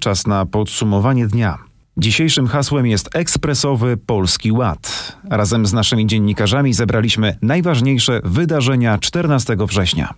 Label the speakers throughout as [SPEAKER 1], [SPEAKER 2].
[SPEAKER 1] Czas na podsumowanie dnia. Dzisiejszym hasłem jest ekspresowy Polski Ład. Razem z naszymi dziennikarzami zebraliśmy najważniejsze wydarzenia 14 września.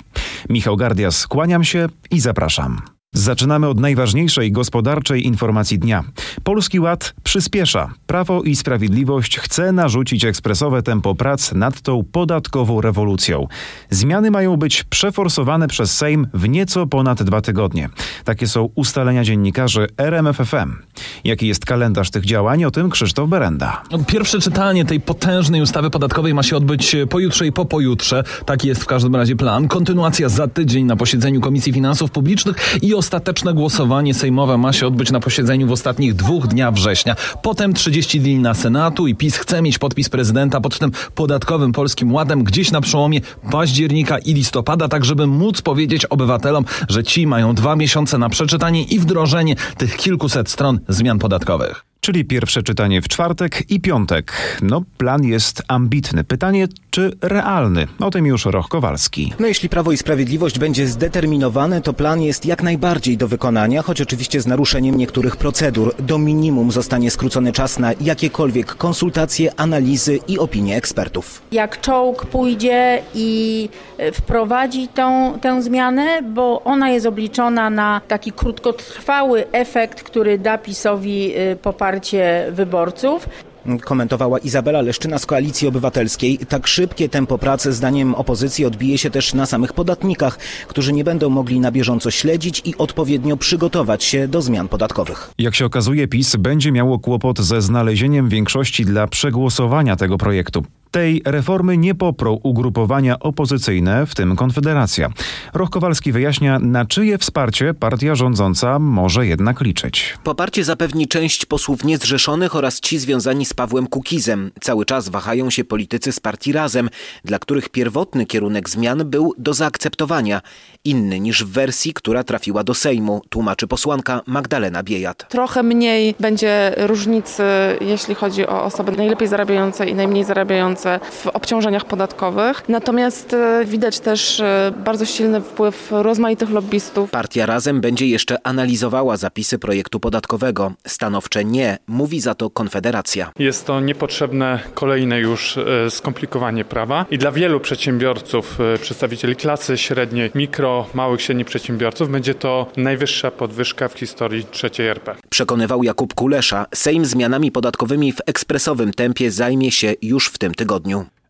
[SPEAKER 1] Michał Gardias, kłaniam się i zapraszam. Zaczynamy od najważniejszej gospodarczej informacji dnia. Polski Ład przyspiesza. Prawo i Sprawiedliwość chce narzucić ekspresowe tempo prac nad tą podatkową rewolucją. Zmiany mają być przeforsowane przez Sejm w nieco ponad dwa tygodnie. Takie są ustalenia dziennikarzy RMFFM. Jaki jest kalendarz tych działań? O tym Krzysztof Berenda.
[SPEAKER 2] Pierwsze czytanie tej potężnej ustawy podatkowej ma się odbyć pojutrze i po pojutrze. Taki jest w każdym razie plan. Kontynuacja za tydzień na posiedzeniu Komisji Finansów Publicznych i ostateczne głosowanie sejmowe ma się odbyć na posiedzeniu w ostatnich dwóch dniach września. Potem 30 dni na Senatu i PiS chce mieć podpis prezydenta pod tym podatkowym polskim ładem gdzieś na przełomie października i listopada, tak żeby móc powiedzieć obywatelom, że ci mają dwa miesiące na przeczytanie i wdrożenie tych kilkuset stron zmian podatkowych.
[SPEAKER 1] Czyli pierwsze czytanie w czwartek i piątek. No, plan jest ambitny. Pytanie, czy realny? O tym już Roch Kowalski.
[SPEAKER 3] No jeśli Prawo i Sprawiedliwość będzie zdeterminowane, to plan jest jak najbardziej do wykonania, choć oczywiście z naruszeniem niektórych procedur. Do minimum zostanie skrócony czas na jakiekolwiek konsultacje, analizy i opinie ekspertów.
[SPEAKER 4] Jak czołg pójdzie i e, wprowadzi tą, tę zmianę, bo ona jest obliczona na taki krótkotrwały efekt, który da PiSowi e, poparcie wyborców.
[SPEAKER 3] Komentowała Izabela Leszczyna z Koalicji Obywatelskiej. Tak szybkie tempo pracy zdaniem opozycji odbije się też na samych podatnikach, którzy nie będą mogli na bieżąco śledzić i odpowiednio przygotować się do zmian podatkowych.
[SPEAKER 1] Jak się okazuje, PiS będzie miało kłopot ze znalezieniem większości dla przegłosowania tego projektu. Tej reformy nie poprą ugrupowania opozycyjne, w tym Konfederacja. Roch Kowalski wyjaśnia, na czyje wsparcie partia rządząca może jednak liczyć.
[SPEAKER 3] Poparcie zapewni część posłów niezrzeszonych oraz ci związani z Pawłem Kukizem. Cały czas wahają się politycy z partii Razem, dla których pierwotny kierunek zmian był do zaakceptowania, inny niż w wersji, która trafiła do Sejmu, tłumaczy posłanka Magdalena Biejat.
[SPEAKER 5] Trochę mniej będzie różnicy, jeśli chodzi o osoby najlepiej zarabiające i najmniej zarabiające w obciążeniach podatkowych. Natomiast e, widać też e, bardzo silny wpływ rozmaitych lobbystów.
[SPEAKER 3] Partia Razem będzie jeszcze analizowała zapisy projektu podatkowego. Stanowcze nie, mówi za to Konfederacja.
[SPEAKER 6] Jest to niepotrzebne kolejne już e, skomplikowanie prawa i dla wielu przedsiębiorców, przedstawicieli klasy średniej, mikro, małych, średnich przedsiębiorców będzie to najwyższa podwyżka w historii trzeciej RP.
[SPEAKER 3] Przekonywał Jakub Kulesza, Sejm zmianami podatkowymi w ekspresowym tempie zajmie się już w tym tygodniu.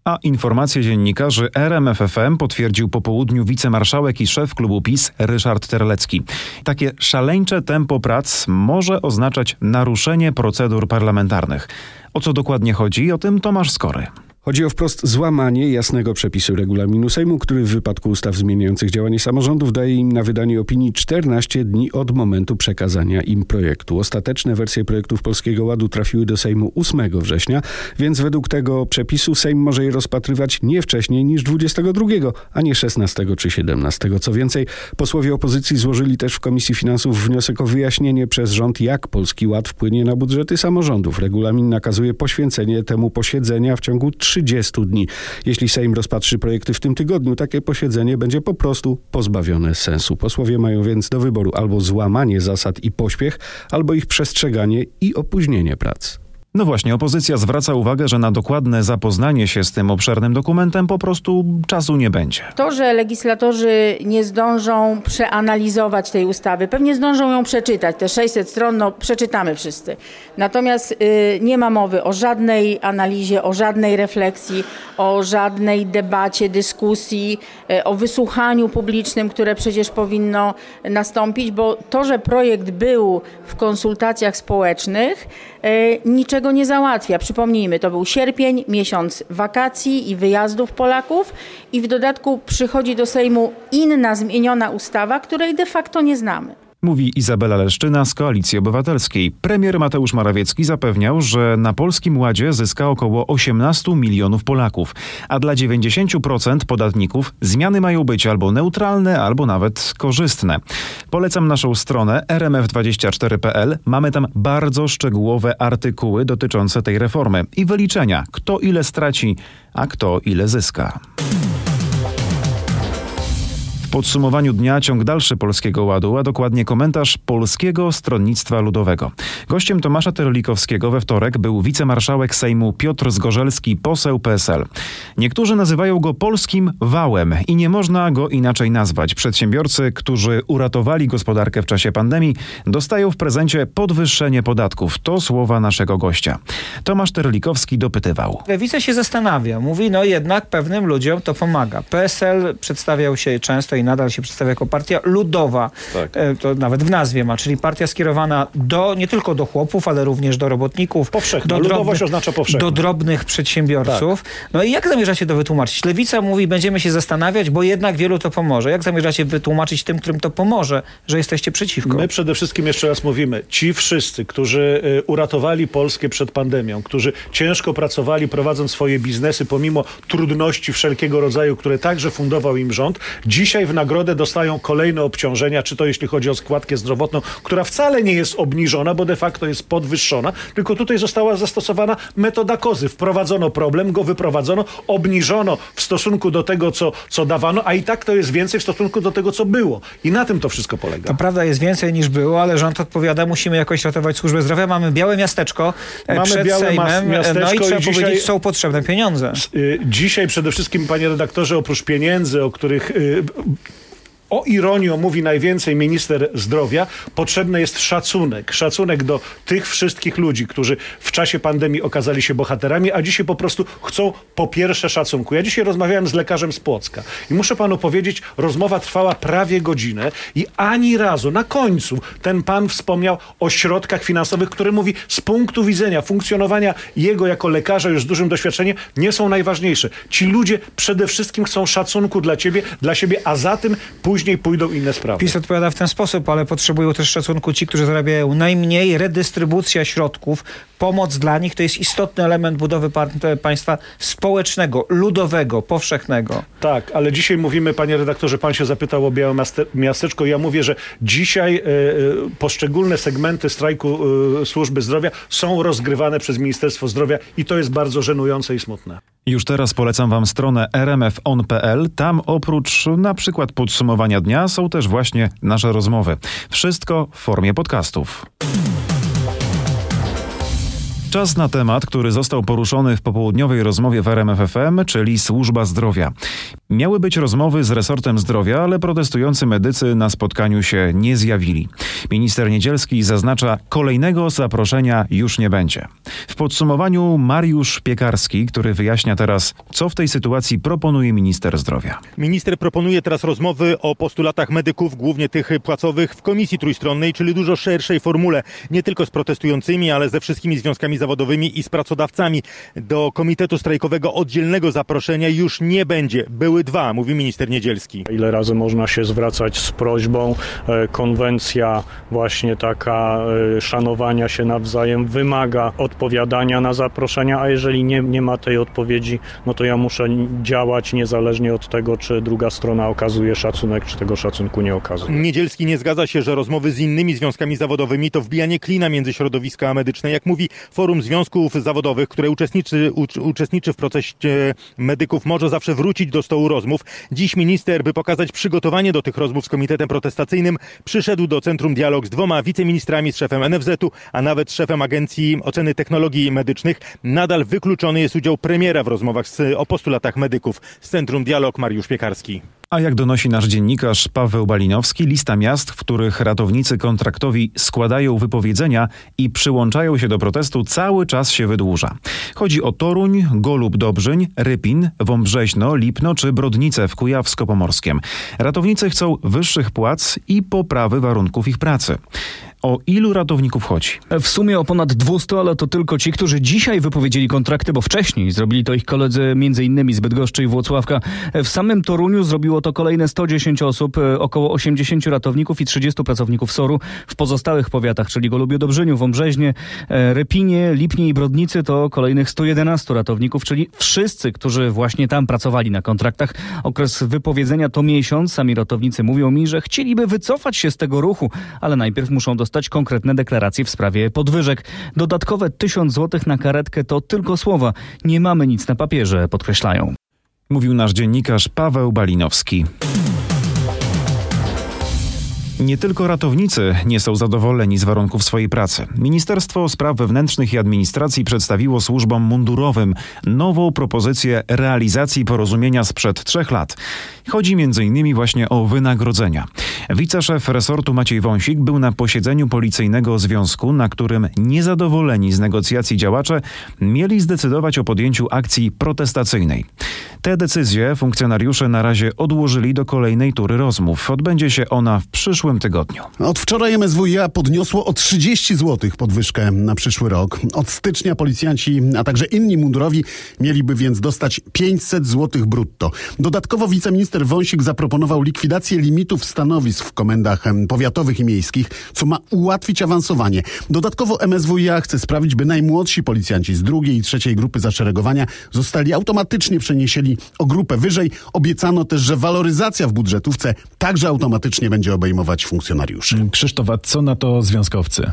[SPEAKER 1] A informacje dziennikarzy RMFFM potwierdził po południu wicemarszałek i szef klubu PiS Ryszard Terlecki. Takie szaleńcze tempo prac może oznaczać naruszenie procedur parlamentarnych. O co dokładnie chodzi? O tym Tomasz Skory.
[SPEAKER 7] Chodzi o wprost złamanie jasnego przepisu regulaminu Sejmu, który w wypadku ustaw zmieniających działanie samorządów daje im na wydanie opinii 14 dni od momentu przekazania im projektu. Ostateczne wersje projektów Polskiego Ładu trafiły do Sejmu 8 września, więc według tego przepisu Sejm może je rozpatrywać nie wcześniej niż 22, a nie 16 czy 17. Co więcej, posłowie opozycji złożyli też w Komisji Finansów wniosek o wyjaśnienie przez rząd, jak Polski Ład wpłynie na budżety samorządów. Regulamin nakazuje poświęcenie temu posiedzenia w ciągu 30 dni. Jeśli Sejm rozpatrzy projekty w tym tygodniu, takie posiedzenie będzie po prostu pozbawione sensu. Posłowie mają więc do wyboru albo złamanie zasad i pośpiech, albo ich przestrzeganie i opóźnienie prac.
[SPEAKER 1] No właśnie, opozycja zwraca uwagę, że na dokładne zapoznanie się z tym obszernym dokumentem po prostu czasu nie będzie.
[SPEAKER 4] To, że legislatorzy nie zdążą przeanalizować tej ustawy, pewnie zdążą ją przeczytać. Te 600 stron, no przeczytamy wszyscy. Natomiast y, nie ma mowy o żadnej analizie, o żadnej refleksji, o żadnej debacie, dyskusji, y, o wysłuchaniu publicznym, które przecież powinno nastąpić, bo to, że projekt był w konsultacjach społecznych, y, niczego niczego nie załatwia. Przypomnijmy, to był sierpień, miesiąc wakacji i wyjazdów Polaków i w dodatku przychodzi do Sejmu inna zmieniona ustawa, której de facto nie znamy.
[SPEAKER 1] Mówi Izabela Leszczyna z Koalicji Obywatelskiej. Premier Mateusz Morawiecki zapewniał, że na Polskim Ładzie zyska około 18 milionów Polaków, a dla 90% podatników zmiany mają być albo neutralne, albo nawet korzystne. Polecam naszą stronę rmf24.pl. Mamy tam bardzo szczegółowe artykuły dotyczące tej reformy i wyliczenia, kto ile straci, a kto ile zyska. W podsumowaniu dnia ciąg dalszy Polskiego Ładu, a dokładnie komentarz Polskiego Stronnictwa Ludowego. Gościem Tomasza Terlikowskiego we wtorek był wicemarszałek Sejmu Piotr Zgorzelski, poseł PSL. Niektórzy nazywają go polskim wałem i nie można go inaczej nazwać. Przedsiębiorcy, którzy uratowali gospodarkę w czasie pandemii, dostają w prezencie podwyższenie podatków. To słowa naszego gościa. Tomasz Terlikowski dopytywał.
[SPEAKER 8] Lewica się zastanawia. Mówi, no jednak pewnym ludziom to pomaga. PSL przedstawiał się często i nadal się przedstawia jako partia ludowa.
[SPEAKER 9] Tak.
[SPEAKER 8] E, To nawet w nazwie ma, czyli partia skierowana do, nie tylko do chłopów, ale również do robotników.
[SPEAKER 9] Powszechna.
[SPEAKER 8] Do
[SPEAKER 9] Ludowość
[SPEAKER 8] drobnych,
[SPEAKER 9] oznacza powszechną.
[SPEAKER 8] do drobnych przedsiębiorców.
[SPEAKER 9] Tak.
[SPEAKER 8] No i jak zamierzacie to wytłumaczyć? Lewica mówi, będziemy się zastanawiać, bo jednak wielu to pomoże. Jak zamierzacie wytłumaczyć tym, którym to pomoże, że jesteście przeciwko?
[SPEAKER 9] My przede wszystkim jeszcze raz mówimy, ci wszyscy, którzy y, uratowali Polskę przed pandemią, którzy ciężko pracowali, prowadząc swoje biznesy, pomimo trudności wszelkiego rodzaju, które także fundował im rząd, dzisiaj w nagrodę dostają kolejne obciążenia, czy to jeśli chodzi o składkę zdrowotną, która wcale nie jest obniżona, bo de facto jest podwyższona, tylko tutaj została zastosowana metoda kozy. Wprowadzono problem, go wyprowadzono, obniżono w stosunku do tego, co, co dawano, a i tak to jest więcej w stosunku do tego, co było. I na tym to wszystko polega.
[SPEAKER 8] To prawda jest więcej niż było, ale rząd odpowiada, musimy jakoś ratować służbę zdrowia. Mamy białe miasteczko e,
[SPEAKER 9] Mamy
[SPEAKER 8] przed
[SPEAKER 9] białe
[SPEAKER 8] Sejmem,
[SPEAKER 9] miasteczko
[SPEAKER 8] no i
[SPEAKER 9] i
[SPEAKER 8] trzeba
[SPEAKER 9] dzisiaj-
[SPEAKER 8] powiedzieć, są potrzebne pieniądze.
[SPEAKER 9] Y, Dzisiaj przede wszystkim, panie redaktorze, oprócz pieniędzy, o których y, o ironią mówi najwięcej minister zdrowia, potrzebny jest szacunek. Szacunek do tych wszystkich ludzi, którzy w czasie pandemii okazali się bohaterami, a dzisiaj po prostu chcą po pierwsze szacunku. Ja dzisiaj rozmawiałem z lekarzem z Płocka i muszę panu powiedzieć, rozmowa trwała prawie godzinę i ani razu na końcu ten pan wspomniał o środkach finansowych, które mówi z punktu widzenia funkcjonowania jego jako lekarza już z dużym doświadczeniem nie są najważniejsze. Ci ludzie przede wszystkim chcą szacunku dla ciebie, dla siebie, a za tym później pójdą inne sprawy.
[SPEAKER 8] PiS odpowiada w ten sposób, ale potrzebują też szacunku ci, którzy zarabiają najmniej. Redystrybucja środków, pomoc dla nich to jest istotny element budowy państwa społecznego, ludowego, powszechnego.
[SPEAKER 9] Tak, ale dzisiaj mówimy, panie redaktorze, pan się zapytał o Białe Miaste- Miasteczko. Ja mówię, że dzisiaj e, e, poszczególne segmenty strajku e, służby zdrowia są rozgrywane przez Ministerstwo Zdrowia i to jest bardzo żenujące i smutne.
[SPEAKER 1] Już teraz polecam Wam stronę rmfon.pl. Tam oprócz na przykład podsumowania dnia są też właśnie nasze rozmowy. Wszystko w formie podcastów. Czas na temat, który został poruszony w popołudniowej rozmowie w RMFFM, czyli służba zdrowia. Miały być rozmowy z resortem zdrowia, ale protestujący medycy na spotkaniu się nie zjawili. Minister Niedzielski zaznacza, kolejnego zaproszenia już nie będzie. W podsumowaniu Mariusz Piekarski, który wyjaśnia teraz, co w tej sytuacji proponuje minister zdrowia.
[SPEAKER 10] Minister proponuje teraz rozmowy o postulatach medyków, głównie tych płacowych, w komisji trójstronnej, czyli dużo szerszej formule, nie tylko z protestującymi, ale ze wszystkimi związkami zawodowymi i z pracodawcami. Do komitetu strajkowego oddzielnego zaproszenia już nie będzie. Były dwa, mówi minister Niedzielski.
[SPEAKER 11] Ile razy można się zwracać z prośbą? E, Konwencja właśnie taka e, szanowania się nawzajem wymaga odpowiadania na zaproszenia, a jeżeli nie, nie ma tej odpowiedzi, no to ja muszę działać niezależnie od tego, czy druga strona okazuje szacunek, czy tego szacunku nie okazuje.
[SPEAKER 10] Niedzielski nie zgadza się, że rozmowy z innymi związkami zawodowymi to wbijanie klina między środowiska medyczne. Jak mówi Forum Związków Zawodowych, które uczestniczy, ucz, uczestniczy w procesie medyków, może zawsze wrócić do stołu rozmów. Dziś minister, by pokazać przygotowanie do tych rozmów z komitetem protestacyjnym, przyszedł do Centrum Dialog z dwoma wiceministrami, z szefem NFZ-u, a nawet szefem Agencji Oceny Technologii Medycznych. Nadal wykluczony jest udział premiera w rozmowach z, o postulatach medyków. Z Centrum Dialog Mariusz Piekarski.
[SPEAKER 1] A jak donosi nasz dziennikarz Paweł Balinowski, lista miast, w których ratownicy kontraktowi składają wypowiedzenia i przyłączają się do protestu, cały czas się wydłuża. Chodzi o Toruń, Golub Dobrzyń, Rypin, Wąbrzeźno, Lipno czy Brodnice w Kujawsko-Pomorskiem. Ratownicy chcą wyższych płac i poprawy warunków ich pracy. O ilu ratowników chodzi?
[SPEAKER 12] W sumie o ponad 200, ale to tylko ci, którzy dzisiaj wypowiedzieli kontrakty, bo wcześniej zrobili to ich koledzy m.in. z Bydgoszczy i Włocławka. W samym Toruniu zrobiło to kolejne 110 osób, około 80 ratowników i 30 pracowników SOR-u. W pozostałych powiatach, czyli Golubiu Dobrzyniu, Wąbrzeźnie, Repinie, Lipnie i Brodnicy to kolejnych 111 ratowników, czyli wszyscy, którzy właśnie tam pracowali na kontraktach. Okres wypowiedzenia to miesiąc. Sami ratownicy mówią mi, że chcieliby wycofać się z tego ruchu, ale najpierw muszą dostać konkretne deklaracje w sprawie podwyżek. Dodatkowe 1000 zł na karetkę to tylko słowa. Nie mamy nic na papierze, podkreślają.
[SPEAKER 1] Mówił nasz dziennikarz Paweł Balinowski. Nie tylko ratownicy nie są zadowoleni z warunków swojej pracy. Ministerstwo Spraw Wewnętrznych i Administracji przedstawiło służbom mundurowym nową propozycję realizacji porozumienia sprzed trzech lat. Chodzi m.in. właśnie o wynagrodzenia. Wiceszef resortu Maciej Wąsik był na posiedzeniu policyjnego związku, na którym niezadowoleni z negocjacji działacze mieli zdecydować o podjęciu akcji protestacyjnej. Te decyzje funkcjonariusze na razie odłożyli do kolejnej tury rozmów. Odbędzie się ona w przyszłym tygodniu.
[SPEAKER 13] Od wczoraj MSWiA podniosło o 30 zł podwyżkę na przyszły rok. Od stycznia policjanci, a także inni mundurowi mieliby więc dostać 500 zł brutto. Dodatkowo wiceminister Wąsik zaproponował likwidację limitów stanowisk w komendach powiatowych i miejskich, co ma ułatwić awansowanie. Dodatkowo MSWiA chce sprawić, by najmłodsi policjanci z drugiej i trzeciej grupy zaszeregowania zostali automatycznie przeniesieni o grupę wyżej. Obiecano też, że waloryzacja w budżetówce także automatycznie będzie obejmować funkcjonariuszy.
[SPEAKER 14] Krzysztof, a co na to związkowcy?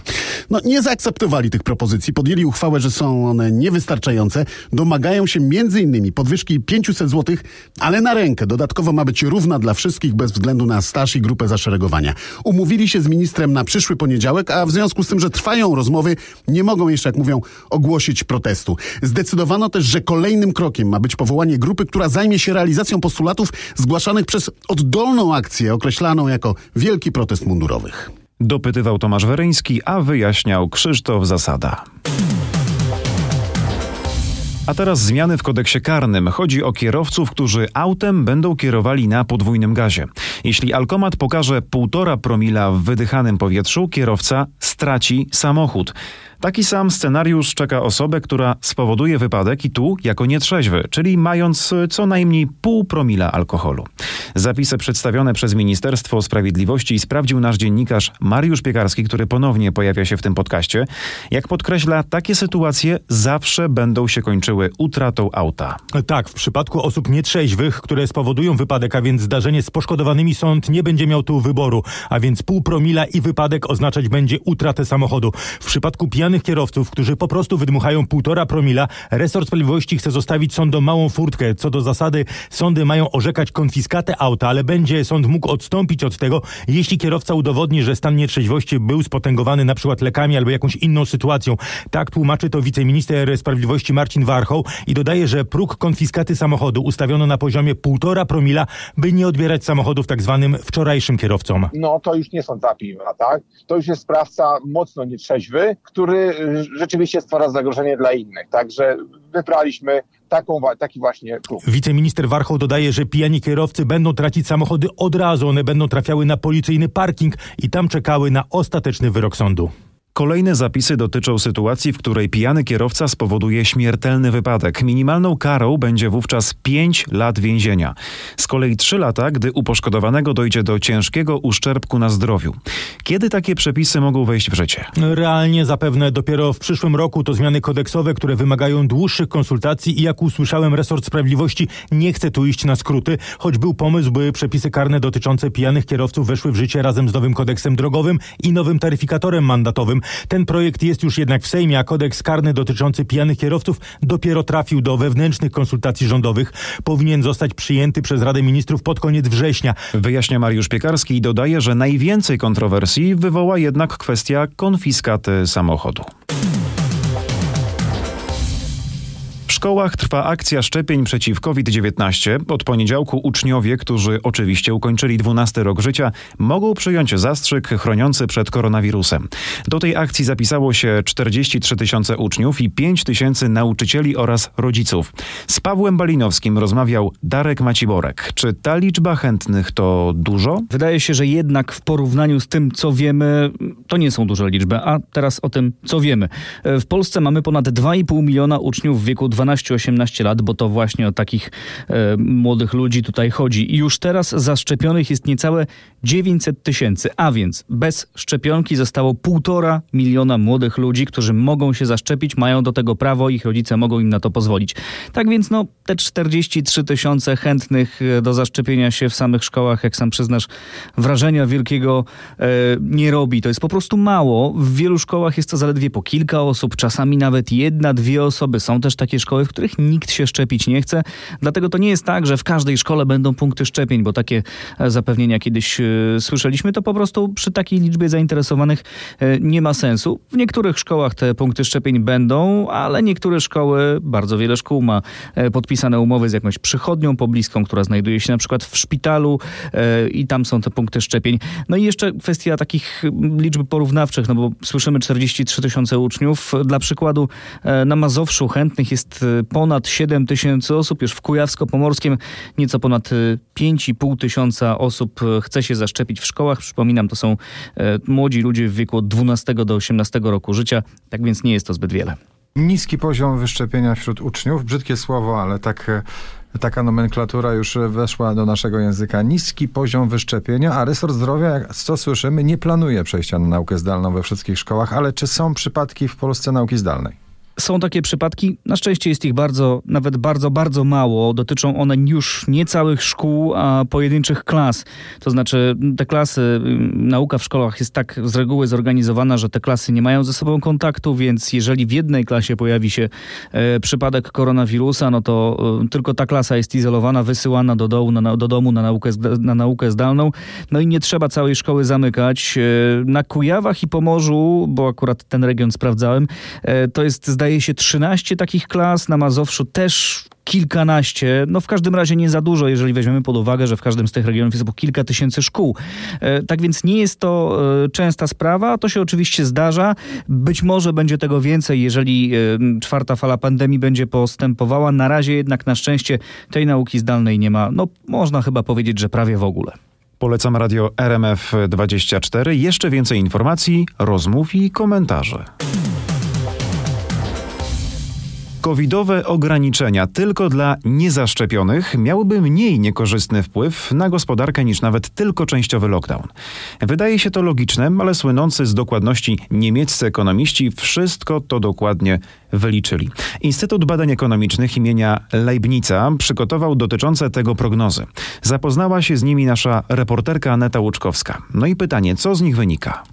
[SPEAKER 13] No, nie zaakceptowali tych propozycji, podjęli uchwałę, że są one niewystarczające. Domagają się m.in. podwyżki 500 zł, ale na rękę. Dodatkowo ma być równa dla wszystkich bez względu na staż i grupę zaszeregowania. Umówili się z ministrem na przyszły poniedziałek, a w związku z tym, że trwają rozmowy, nie mogą jeszcze, jak mówią, ogłosić protestu. Zdecydowano też, że kolejnym krokiem ma być powołanie grupy, która zajmie się realizacją postulatów zgłaszanych przez oddolną akcję określaną jako Wielki Protest Mundurowych.
[SPEAKER 1] Dopytywał Tomasz Weryński, a wyjaśniał Krzysztof Zasada. A teraz zmiany w kodeksie karnym. Chodzi o kierowców, którzy autem będą kierowali na podwójnym gazie. Jeśli alkomat pokaże 1,5 promila w wydychanym powietrzu, kierowca straci samochód. Taki sam scenariusz czeka osobę, która spowoduje wypadek i tu jako nietrzeźwy, czyli mając co najmniej pół promila alkoholu. Zapisy przedstawione przez Ministerstwo Sprawiedliwości sprawdził nasz dziennikarz Mariusz Piekarski, który ponownie pojawia się w tym podcaście. Jak podkreśla, takie sytuacje zawsze będą się kończyły utratą auta.
[SPEAKER 10] Tak, w przypadku osób nietrzeźwych, które spowodują wypadek, a więc zdarzenie z poszkodowanymi, sąd nie będzie miał tu wyboru, a więc pół promila i wypadek oznaczać będzie utratę samochodu. W przypadku kierowców, którzy po prostu wydmuchają półtora promila, resort sprawiedliwości chce zostawić sądom małą furtkę. Co do zasady, sądy mają orzekać konfiskatę auta, ale będzie sąd mógł odstąpić od tego, jeśli kierowca udowodni, że stan nietrzeźwości był spotęgowany na przykład lekami albo jakąś inną sytuacją. Tak tłumaczy to wiceminister sprawiedliwości Marcin Warchoł i dodaje, że próg konfiskaty samochodu ustawiono na poziomie półtora promila, by nie odbierać samochodów tak zwanym wczorajszym kierowcom.
[SPEAKER 15] No to już nie są dwa piwa, tak? To już jest sprawca mocno nietrzeźwy, który y, rzeczywiście stwarza zagrożenie dla innych. Także wybraliśmy taką, taki właśnie próg.
[SPEAKER 10] Wiceminister Warchoł dodaje, że pijani kierowcy będą tracić samochody od razu. One będą trafiały na policyjny parking i tam czekały na ostateczny wyrok sądu.
[SPEAKER 1] Kolejne zapisy dotyczą sytuacji, w której pijany kierowca spowoduje śmiertelny wypadek. Minimalną karą będzie wówczas 5 lat więzienia. Z kolei 3 lata, gdy u poszkodowanego dojdzie do ciężkiego uszczerbku na zdrowiu. Kiedy takie przepisy mogą wejść w życie?
[SPEAKER 10] Realnie zapewne dopiero w przyszłym roku to zmiany kodeksowe, które wymagają dłuższych konsultacji i jak usłyszałem, resort sprawiedliwości nie chce tu iść na skróty, choć był pomysł, by przepisy karne dotyczące pijanych kierowców weszły w życie razem z nowym kodeksem drogowym i nowym taryfikatorem mandatowym. Ten projekt jest już jednak w Sejmie, a kodeks karny dotyczący pijanych kierowców dopiero trafił do wewnętrznych konsultacji rządowych. Powinien zostać przyjęty przez Radę Ministrów pod koniec września.
[SPEAKER 1] Wyjaśnia Mariusz Piekarski i dodaje, że najwięcej kontrowersji wywoła jednak kwestia konfiskaty samochodu. Szkołach trwa akcja szczepień przeciw COVID-19. Od poniedziałku uczniowie, którzy oczywiście ukończyli 12 rok życia, mogą przyjąć zastrzyk chroniący przed koronawirusem. Do tej akcji zapisało się 43 tysiące uczniów i 5 tysięcy nauczycieli oraz rodziców. Z Pawłem Balinowskim rozmawiał Darek Maciborek. Czy ta liczba chętnych to dużo?
[SPEAKER 12] Wydaje się, że jednak w porównaniu z tym, co wiemy, to nie są duże liczby. A teraz o tym, co wiemy. W Polsce mamy ponad 2,5 miliona uczniów w wieku 12-18 lat, bo to właśnie o takich e, młodych ludzi tutaj chodzi. I już teraz zaszczepionych jest niecałe 900 tysięcy, a więc bez szczepionki zostało 1,5 miliona młodych ludzi, którzy mogą się zaszczepić, mają do tego prawo, ich rodzice mogą im na to pozwolić. Tak więc no, te 43 tysiące chętnych e, do zaszczepienia się w samych szkołach, jak sam przyznasz, wrażenia wielkiego e, nie robi. To jest po prostu mało. W wielu szkołach jest to zaledwie po kilka osób, czasami nawet jedna, dwie osoby. Są też takie szkoły, w których nikt się szczepić nie chce. Dlatego to nie jest tak, że w każdej szkole będą punkty szczepień, bo takie e, zapewnienia kiedyś e, słyszeliśmy. To po prostu przy takiej liczbie zainteresowanych e, nie ma sensu. W niektórych szkołach te punkty szczepień będą, ale niektóre szkoły, bardzo wiele szkół ma podpisane umowy z jakąś przychodnią pobliską, która znajduje się na przykład w szpitalu i tam są te punkty szczepień. No i jeszcze kwestia takich liczb porównawczych, no bo słyszymy 43 tysiące uczniów. Dla przykładu na Mazowszu chętnych jest ponad 7 tysięcy osób, już w Kujawsko-Pomorskim nieco ponad 5,5 tysiąca osób chce się zaszczepić w szkołach. Przypominam, to są młodzi ludzie w wieku od 12 do 18 roku życia, tak więc nie jest to zbyt wiele.
[SPEAKER 16] Niski poziom wyszczepienia wśród uczniów, brzydkie słowo, ale tak taka nomenklatura już weszła do naszego języka. Niski poziom wyszczepienia, a resort zdrowia, jak co słyszymy, nie planuje przejścia na naukę zdalną we wszystkich szkołach, ale czy są przypadki w Polsce nauki zdalnej?
[SPEAKER 12] Są takie przypadki, na szczęście jest ich bardzo, nawet bardzo, bardzo mało. Dotyczą one już nie całych szkół, a pojedynczych klas. To znaczy, te klasy, nauka w szkołach jest tak z reguły zorganizowana, że te klasy nie mają ze sobą kontaktu, więc jeżeli w jednej klasie pojawi się e, przypadek koronawirusa, no to e, tylko ta klasa jest izolowana, wysyłana do domu, na, do domu na, naukę, na naukę zdalną. No i nie trzeba całej szkoły zamykać. E, na Kujawach i Pomorzu, bo akurat ten region sprawdzałem, e, to jest zdaje się 13 takich klas, na Mazowszu też kilkanaście, no w każdym razie nie za dużo, jeżeli weźmiemy pod uwagę, że w każdym z tych regionów jest po kilka tysięcy szkół. E, tak więc nie jest to e, częsta sprawa, to się oczywiście zdarza. Być może będzie tego więcej, jeżeli e, czwarta fala pandemii będzie postępowała. Na razie jednak na szczęście tej nauki zdalnej nie ma, no można chyba powiedzieć, że prawie w ogóle.
[SPEAKER 1] Polecam radio RMF24. Jeszcze więcej informacji, rozmów i komentarzy. Covidowe ograniczenia tylko dla niezaszczepionych miałyby mniej niekorzystny wpływ na gospodarkę niż nawet tylko częściowy lockdown. Wydaje się to logiczne, ale słynący z dokładności niemieccy ekonomiści wszystko to dokładnie wyliczyli. Instytut Badań Ekonomicznych imienia Leibnica przygotował dotyczące tego prognozy. Zapoznała się z nimi nasza reporterka Aneta Łuczkowska. No i pytanie, co z nich wynika?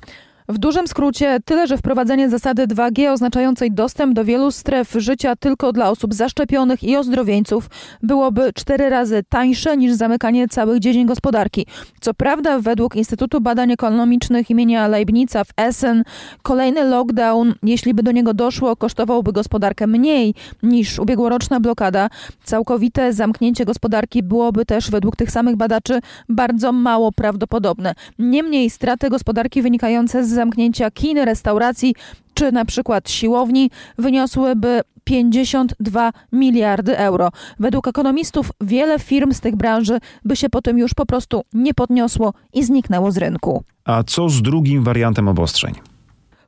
[SPEAKER 17] W dużym skrócie tyle, że wprowadzenie zasady 2G oznaczającej dostęp do wielu stref życia tylko dla osób zaszczepionych i ozdrowieńców byłoby cztery razy tańsze niż zamykanie całych dziedzin gospodarki. Co prawda według Instytutu Badań Ekonomicznych imienia Leibnica w Essen kolejny lockdown, jeśli by do niego doszło, kosztowałby gospodarkę mniej niż ubiegłoroczna blokada. Całkowite zamknięcie gospodarki byłoby też według tych samych badaczy bardzo mało prawdopodobne. Niemniej straty gospodarki wynikające z zamknięcia kin, restauracji czy na przykład siłowni wyniosłyby 52 miliardy euro. Według ekonomistów wiele firm z tych branży by się potem już po prostu nie podniosło i zniknęło z rynku.
[SPEAKER 1] A co z drugim wariantem obostrzeń?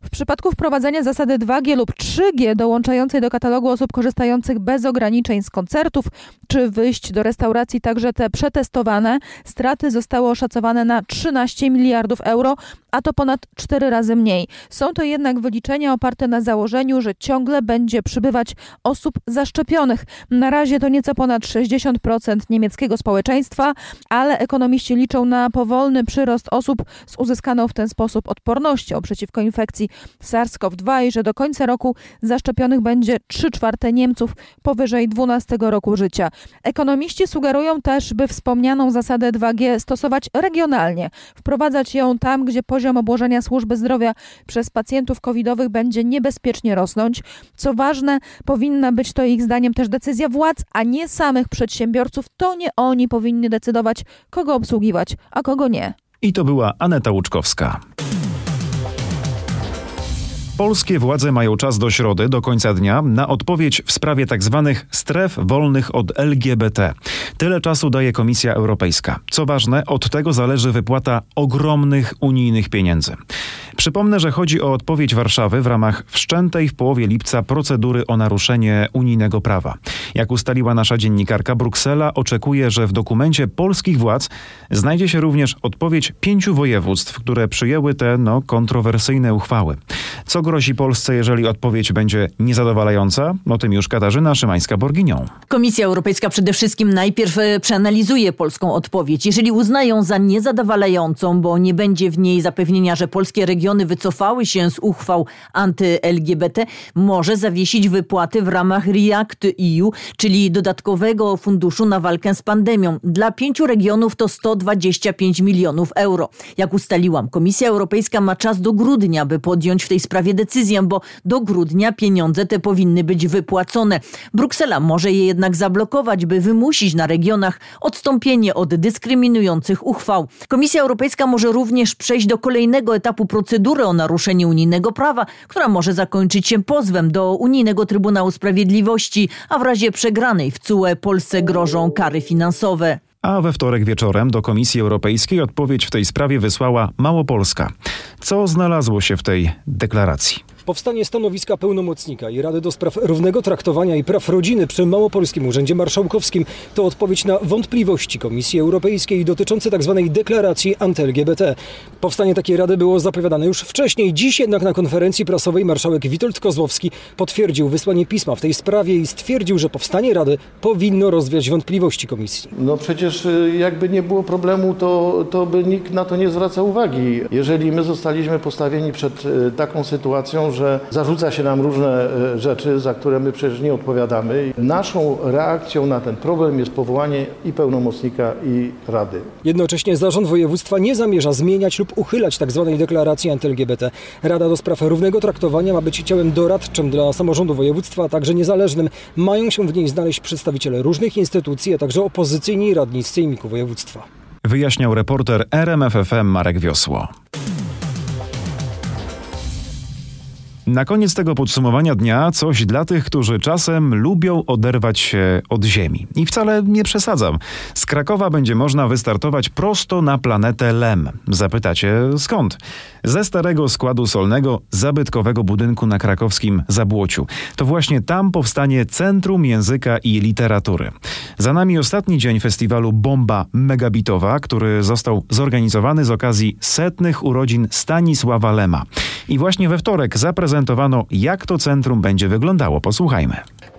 [SPEAKER 17] W przypadku wprowadzenia zasady 2G lub 3G dołączającej do katalogu osób korzystających bez ograniczeń z koncertów czy wyjść do restauracji, także te przetestowane, straty zostały oszacowane na 13 miliardów euro, a to ponad 4 razy mniej. Są to jednak wyliczenia oparte na założeniu, że ciągle będzie przybywać osób zaszczepionych. Na razie to nieco ponad 60% niemieckiego społeczeństwa, ale ekonomiści liczą na powolny przyrost osób z uzyskaną w ten sposób odpornością przeciwko infekcji SARS-CoV-2 i że do końca roku zaszczepionych będzie 3 czwarte Niemców powyżej 12 roku życia. Ekonomiści sugerują też, by wspomnianą zasadę 2G stosować regionalnie, wprowadzać ją tam, gdzie poziom poziom obłożenia służby zdrowia przez pacjentów covidowych będzie niebezpiecznie rosnąć. Co ważne, powinna być to ich zdaniem też decyzja władz, a nie samych przedsiębiorców. To nie oni powinni decydować, kogo obsługiwać, a kogo nie.
[SPEAKER 1] I to była Aneta Łuczkowska. Polskie władze mają czas do środy, do końca dnia, na odpowiedź w sprawie tzw. Tak stref wolnych od LGBT. Tyle czasu daje Komisja Europejska. Co ważne, od tego zależy wypłata ogromnych unijnych pieniędzy. Przypomnę, że chodzi o odpowiedź Warszawy w ramach wszczętej w połowie lipca procedury o naruszenie unijnego prawa. Jak ustaliła nasza dziennikarka, Bruksela oczekuje, że w dokumencie polskich władz znajdzie się również odpowiedź pięciu województw, które przyjęły te no, kontrowersyjne uchwały. Co grozi Polsce, jeżeli odpowiedź będzie niezadowalająca? O tym już Katarzyna Szymańska-Borginią.
[SPEAKER 18] Komisja Europejska przede wszystkim najpierw e, przeanalizuje polską odpowiedź. Jeżeli uznają za niezadowalającą, bo nie będzie w niej zapewnienia, że polskie regiony wycofały się z uchwał anty-LGBT, może zawiesić wypłaty w ramach REACT EU, czyli dodatkowego funduszu na walkę z pandemią. Dla pięciu regionów to 125 milionów euro. Jak ustaliłam, Komisja Europejska ma czas do grudnia, by podjąć w tej sprawie decyzję, bo do grudnia pieniądze te powinny być wypłacone. Bruksela może je jednak zablokować, by wymusić na regionach odstąpienie od dyskryminujących uchwał. Komisja Europejska może również przejść do kolejnego etapu procedury o naruszenie unijnego prawa, która może zakończyć się pozwem do Unijnego Trybunału Sprawiedliwości, a w razie przegranej w CUE Polsce grożą kary finansowe.
[SPEAKER 1] A we wtorek wieczorem do Komisji Europejskiej odpowiedź w tej sprawie wysłała Małopolska. Co znalazło się w tej deklaracji?
[SPEAKER 19] Powstanie stanowiska pełnomocnika i Rady do Spraw Równego Traktowania i Praw Rodziny przy Małopolskim Urzędzie Marszałkowskim to odpowiedź na wątpliwości Komisji Europejskiej dotyczące tzw. Tak deklaracji anty-LGBT. Powstanie takiej Rady było zapowiadane już wcześniej. Dziś jednak na konferencji prasowej marszałek Witold Kozłowski potwierdził wysłanie pisma w tej sprawie i stwierdził, że powstanie Rady powinno rozwiać wątpliwości Komisji.
[SPEAKER 20] No przecież y, jakby nie było problemu, to, to by nikt na to nie zwracał uwagi. Jeżeli my zostaliśmy postawieni przed y, taką sytuacją, że zarzuca się nam różne e, rzeczy, za które my przecież nie odpowiadamy. Naszą reakcją na ten problem jest powołanie i pełnomocnika, i Rady.
[SPEAKER 19] Jednocześnie zarząd województwa nie zamierza zmieniać lub uchylać tzw. Tak deklaracji anty-LGBT. Rada do spraw równego traktowania ma być ciałem doradczym dla samorządu województwa, a także niezależnym. Mają się w niej znaleźć przedstawiciele różnych instytucji, a także opozycyjni radni z Sejmiku Województwa.
[SPEAKER 1] Wyjaśniał reporter RMFFM Marek Wiosło. Na koniec tego podsumowania dnia coś dla tych, którzy czasem lubią oderwać się od Ziemi. I wcale nie przesadzam. Z Krakowa będzie można wystartować prosto na planetę Lem. Zapytacie skąd? Ze starego składu solnego zabytkowego budynku na krakowskim Zabłociu. To właśnie tam powstanie Centrum Języka i Literatury. Za nami ostatni dzień festiwalu Bomba Megabitowa, który został zorganizowany z okazji setnych urodzin Stanisława Lema. I właśnie we wtorek zaprezentowano, jak to centrum będzie wyglądało. Posłuchajmy.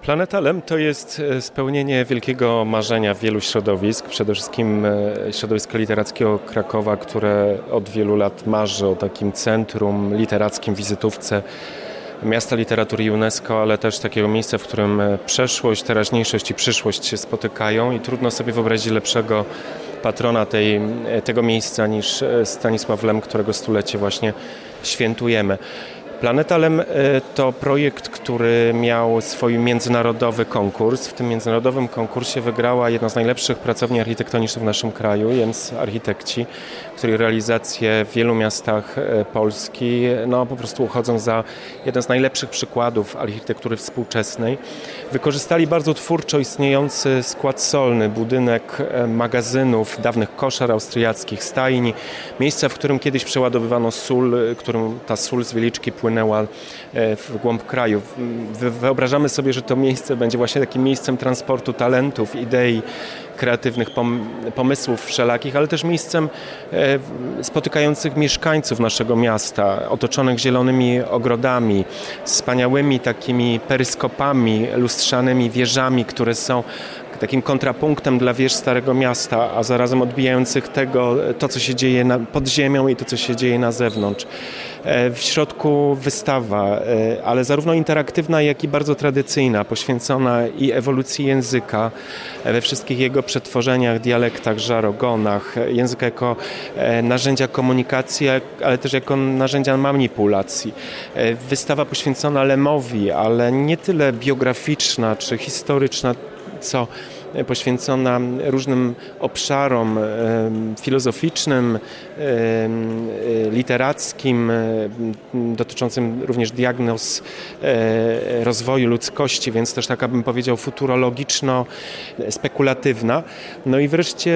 [SPEAKER 21] Planeta Lem to jest e, spełnienie wielkiego marzenia wielu środowisk, przede wszystkim e, środowiska literackiego Krakowa, które od wielu lat marzy o takim centrum literackim, wizytówce miasta literatury UNESCO, ale też takiego miejsca, w którym e, przeszłość, teraźniejszość i przyszłość się spotykają i trudno sobie wyobrazić lepszego patrona tej, tego miejsca niż Stanisław Lem, którego stulecie właśnie świętujemy. Planeta Lem e, to projekt, który miał swój międzynarodowy konkurs. W tym międzynarodowym konkursie wygrała jedna z najlepszych pracowni architektonicznych w naszym kraju, Jens Architekci, której realizacje w wielu miastach e, Polski no, po prostu uchodzą za jeden z najlepszych przykładów architektury współczesnej. Wykorzystali bardzo twórczo istniejący skład solny, budynek e, magazynów, dawnych koszar austriackich, stajni, miejsca, w którym kiedyś przeładowywano sól, którym ta sól z Wieliczki płynęła wpłynęła e, w głąb kraju. Wyobrażamy sobie, że to miejsce będzie właśnie takim miejscem transportu talentów, idei, kreatywnych pomysłów wszelakich, ale też miejscem e, spotykających mieszkańców naszego miasta, otoczonych zielonymi ogrodami, wspaniałymi takimi peryskopami, lustrzanymi wieżami, które są takim kontrapunktem dla wież Starego Miasta, a zarazem odbijających tego, to co się dzieje na, pod ziemią i to co się dzieje na zewnątrz. E, w środku wystawa, e, ale zarówno interaktywna, jak i bardzo tradycyjna, poświęcona i ewolucji języka e, we wszystkich jego przetworzeniach, dialektach, żarogonach, języka jako narzędzia komunikacji, ale też jako narzędzia manipulacji. Wystawa poświęcona Lemowi, ale nie tyle biograficzna czy historyczna, co poświęcona różnym obszarom filozoficznym, literackim, dotyczącym również diagnoz e, rozwoju ludzkości, więc też taka bym powiedział futurologiczno-spekulatywna. No i wreszcie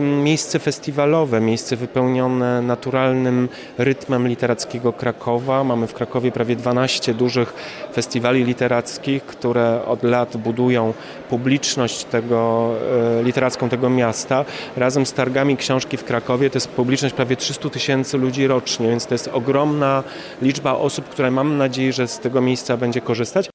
[SPEAKER 21] miejsce festiwalowe, miejsce wypełnione naturalnym rytmem literackiego Krakowa. Mamy w Krakowie prawie 12 dużych festiwali literackich, które od lat budują publiczność tego, e, literacką tego miasta. Razem z targami książki w Krakowie to jest publiczność prawie 300 tysięcy ludzi rocznie, więc to jest ogromna liczba osób, które mam nadzieję, że z tego miejsca będzie korzystać.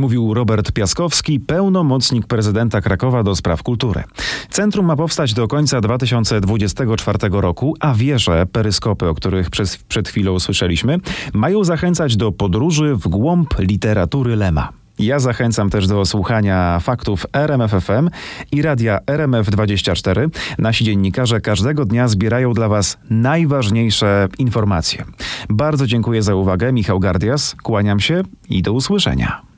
[SPEAKER 1] Mówił Robert Piaskowski, pełnomocnik prezydenta Krakowa do spraw kultury. Centrum ma powstać do końca 2024 roku, a wieże, peryskopy, o których przed chwilą słyszeliśmy, mają zachęcać do podróży w głąb literatury Lema. Ja zachęcam też do słuchania faktów RMFFM i radia RMF24. Nasi dziennikarze każdego dnia zbierają dla Was najważniejsze informacje. Bardzo dziękuję za uwagę. Michał Gardias, kłaniam się i do usłyszenia.